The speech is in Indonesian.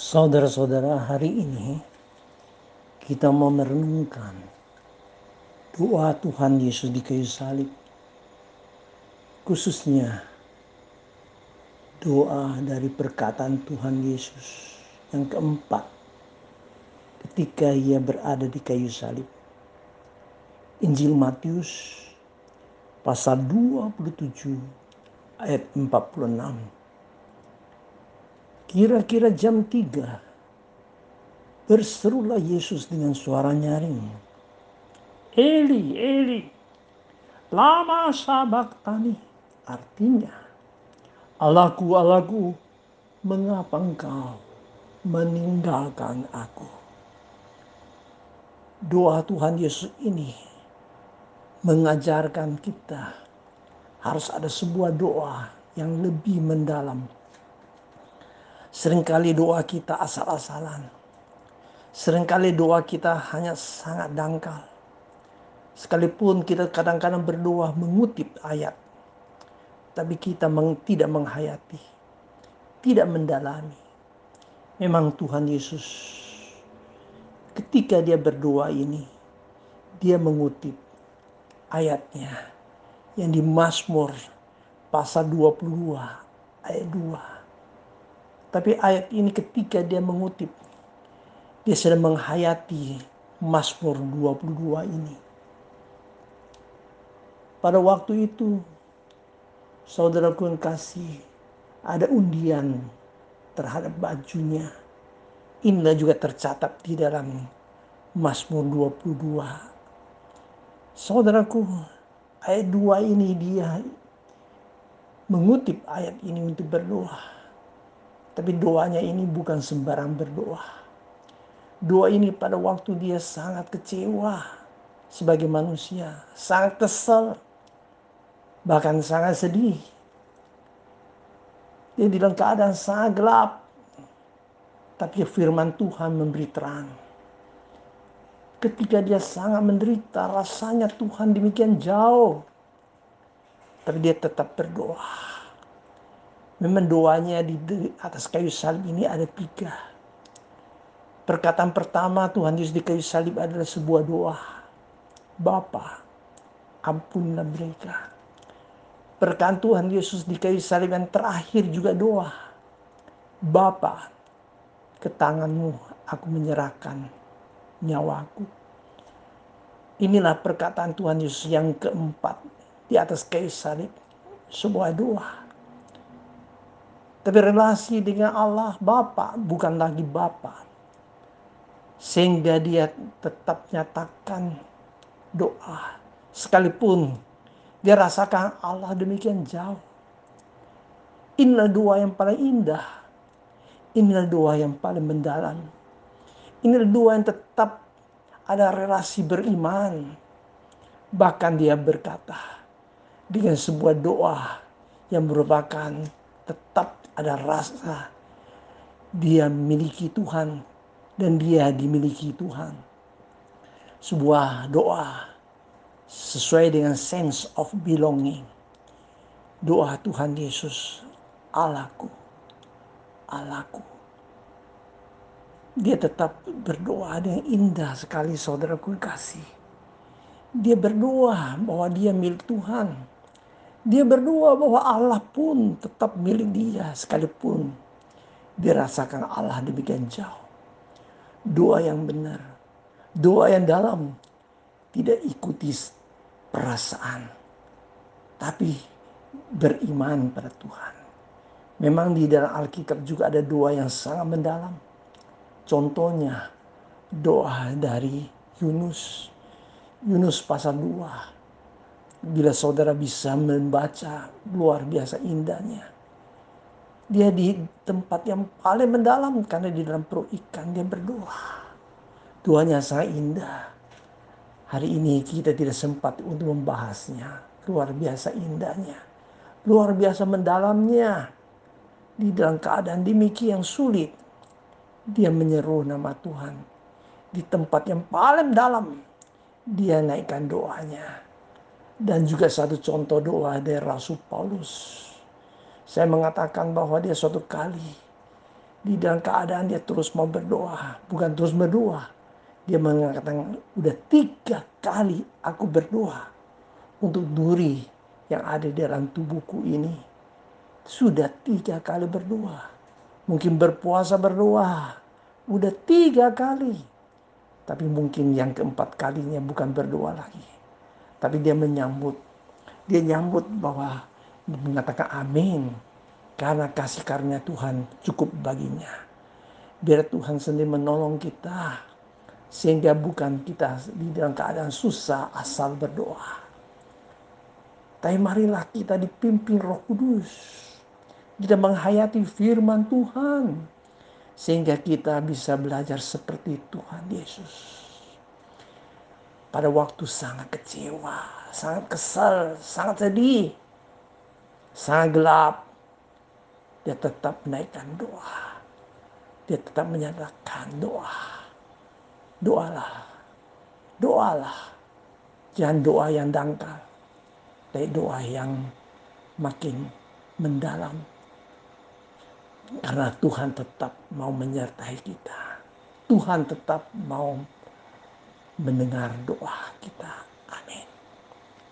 Saudara-saudara, hari ini kita mau merenungkan doa Tuhan Yesus di kayu salib. Khususnya doa dari perkataan Tuhan Yesus yang keempat ketika ia berada di kayu salib. Injil Matius pasal 27 ayat 46 Kira-kira jam 3 berserulah Yesus dengan suara nyaring. Eli, Eli, lama tani. Artinya, Allahku, Allahku, mengapa engkau meninggalkan aku? Doa Tuhan Yesus ini mengajarkan kita harus ada sebuah doa yang lebih mendalam Seringkali doa kita asal-asalan. Seringkali doa kita hanya sangat dangkal. Sekalipun kita kadang-kadang berdoa mengutip ayat. Tapi kita meng, tidak menghayati. Tidak mendalami. Memang Tuhan Yesus ketika dia berdoa ini. Dia mengutip ayatnya yang di Mazmur pasal 22 ayat 2 tapi ayat ini ketika dia mengutip, dia sedang menghayati Mazmur 22 ini. Pada waktu itu, saudaraku yang kasih, ada undian terhadap bajunya. Inilah juga tercatat di dalam Mazmur 22. Saudaraku, ayat 2 ini dia mengutip ayat ini untuk berdoa tapi doanya ini bukan sembarang berdoa. Doa ini pada waktu dia sangat kecewa sebagai manusia, sangat kesal, bahkan sangat sedih. Dia dalam keadaan sangat gelap. Tapi firman Tuhan memberi terang. Ketika dia sangat menderita, rasanya Tuhan demikian jauh. Tapi dia tetap berdoa Memang doanya di atas kayu salib ini ada tiga. Perkataan pertama Tuhan Yesus di kayu salib adalah sebuah doa. Bapa, ampunlah mereka. Perkataan Tuhan Yesus di kayu salib yang terakhir juga doa. Bapa, ke tanganmu aku menyerahkan nyawaku. Inilah perkataan Tuhan Yesus yang keempat di atas kayu salib. Sebuah doa tapi relasi dengan Allah Bapa bukan lagi Bapa. Sehingga dia tetap nyatakan doa. Sekalipun dia rasakan Allah demikian jauh. Inilah doa yang paling indah. Inilah doa yang paling mendalam. Inilah doa yang tetap ada relasi beriman. Bahkan dia berkata dengan sebuah doa yang merupakan tetap ada rasa dia memiliki Tuhan dan dia dimiliki Tuhan. Sebuah doa sesuai dengan sense of belonging. Doa Tuhan Yesus, Allahku, Allahku. Dia tetap berdoa dengan indah sekali saudaraku kasih. Dia berdoa bahwa dia milik Tuhan dia berdoa bahwa Allah pun tetap milik dia sekalipun dirasakan Allah demikian jauh. Doa yang benar, doa yang dalam, tidak ikuti perasaan, tapi beriman pada Tuhan. Memang di dalam Alkitab juga ada doa yang sangat mendalam. Contohnya doa dari Yunus. Yunus pasal 2 Bila saudara bisa membaca luar biasa indahnya. Dia di tempat yang paling mendalam karena di dalam perut ikan dia berdoa. Doanya sangat indah. Hari ini kita tidak sempat untuk membahasnya. Luar biasa indahnya. Luar biasa mendalamnya. Di dalam keadaan demikian sulit. Dia menyeru nama Tuhan. Di tempat yang paling dalam. Dia naikkan doanya dan juga satu contoh doa dari Rasul Paulus. Saya mengatakan bahwa dia suatu kali di dalam keadaan dia terus mau berdoa, bukan terus berdoa. Dia mengatakan, udah tiga kali aku berdoa untuk duri yang ada di dalam tubuhku ini. Sudah tiga kali berdoa. Mungkin berpuasa berdoa. Udah tiga kali. Tapi mungkin yang keempat kalinya bukan berdoa lagi. Tapi dia menyambut. Dia nyambut bahwa mengatakan amin karena kasih karunia Tuhan cukup baginya. Biar Tuhan sendiri menolong kita. Sehingga bukan kita di dalam keadaan susah asal berdoa. Tapi marilah kita dipimpin roh kudus. Kita menghayati firman Tuhan. Sehingga kita bisa belajar seperti Tuhan Yesus. Pada waktu sangat kecewa, sangat kesal, sangat sedih, sangat gelap, dia tetap menaikkan doa. Dia tetap menyatakan doa. Doalah. Doalah. Jangan doa yang dangkal. Tapi doa yang makin mendalam. Karena Tuhan tetap mau menyertai kita. Tuhan tetap mau mendengar doa kita.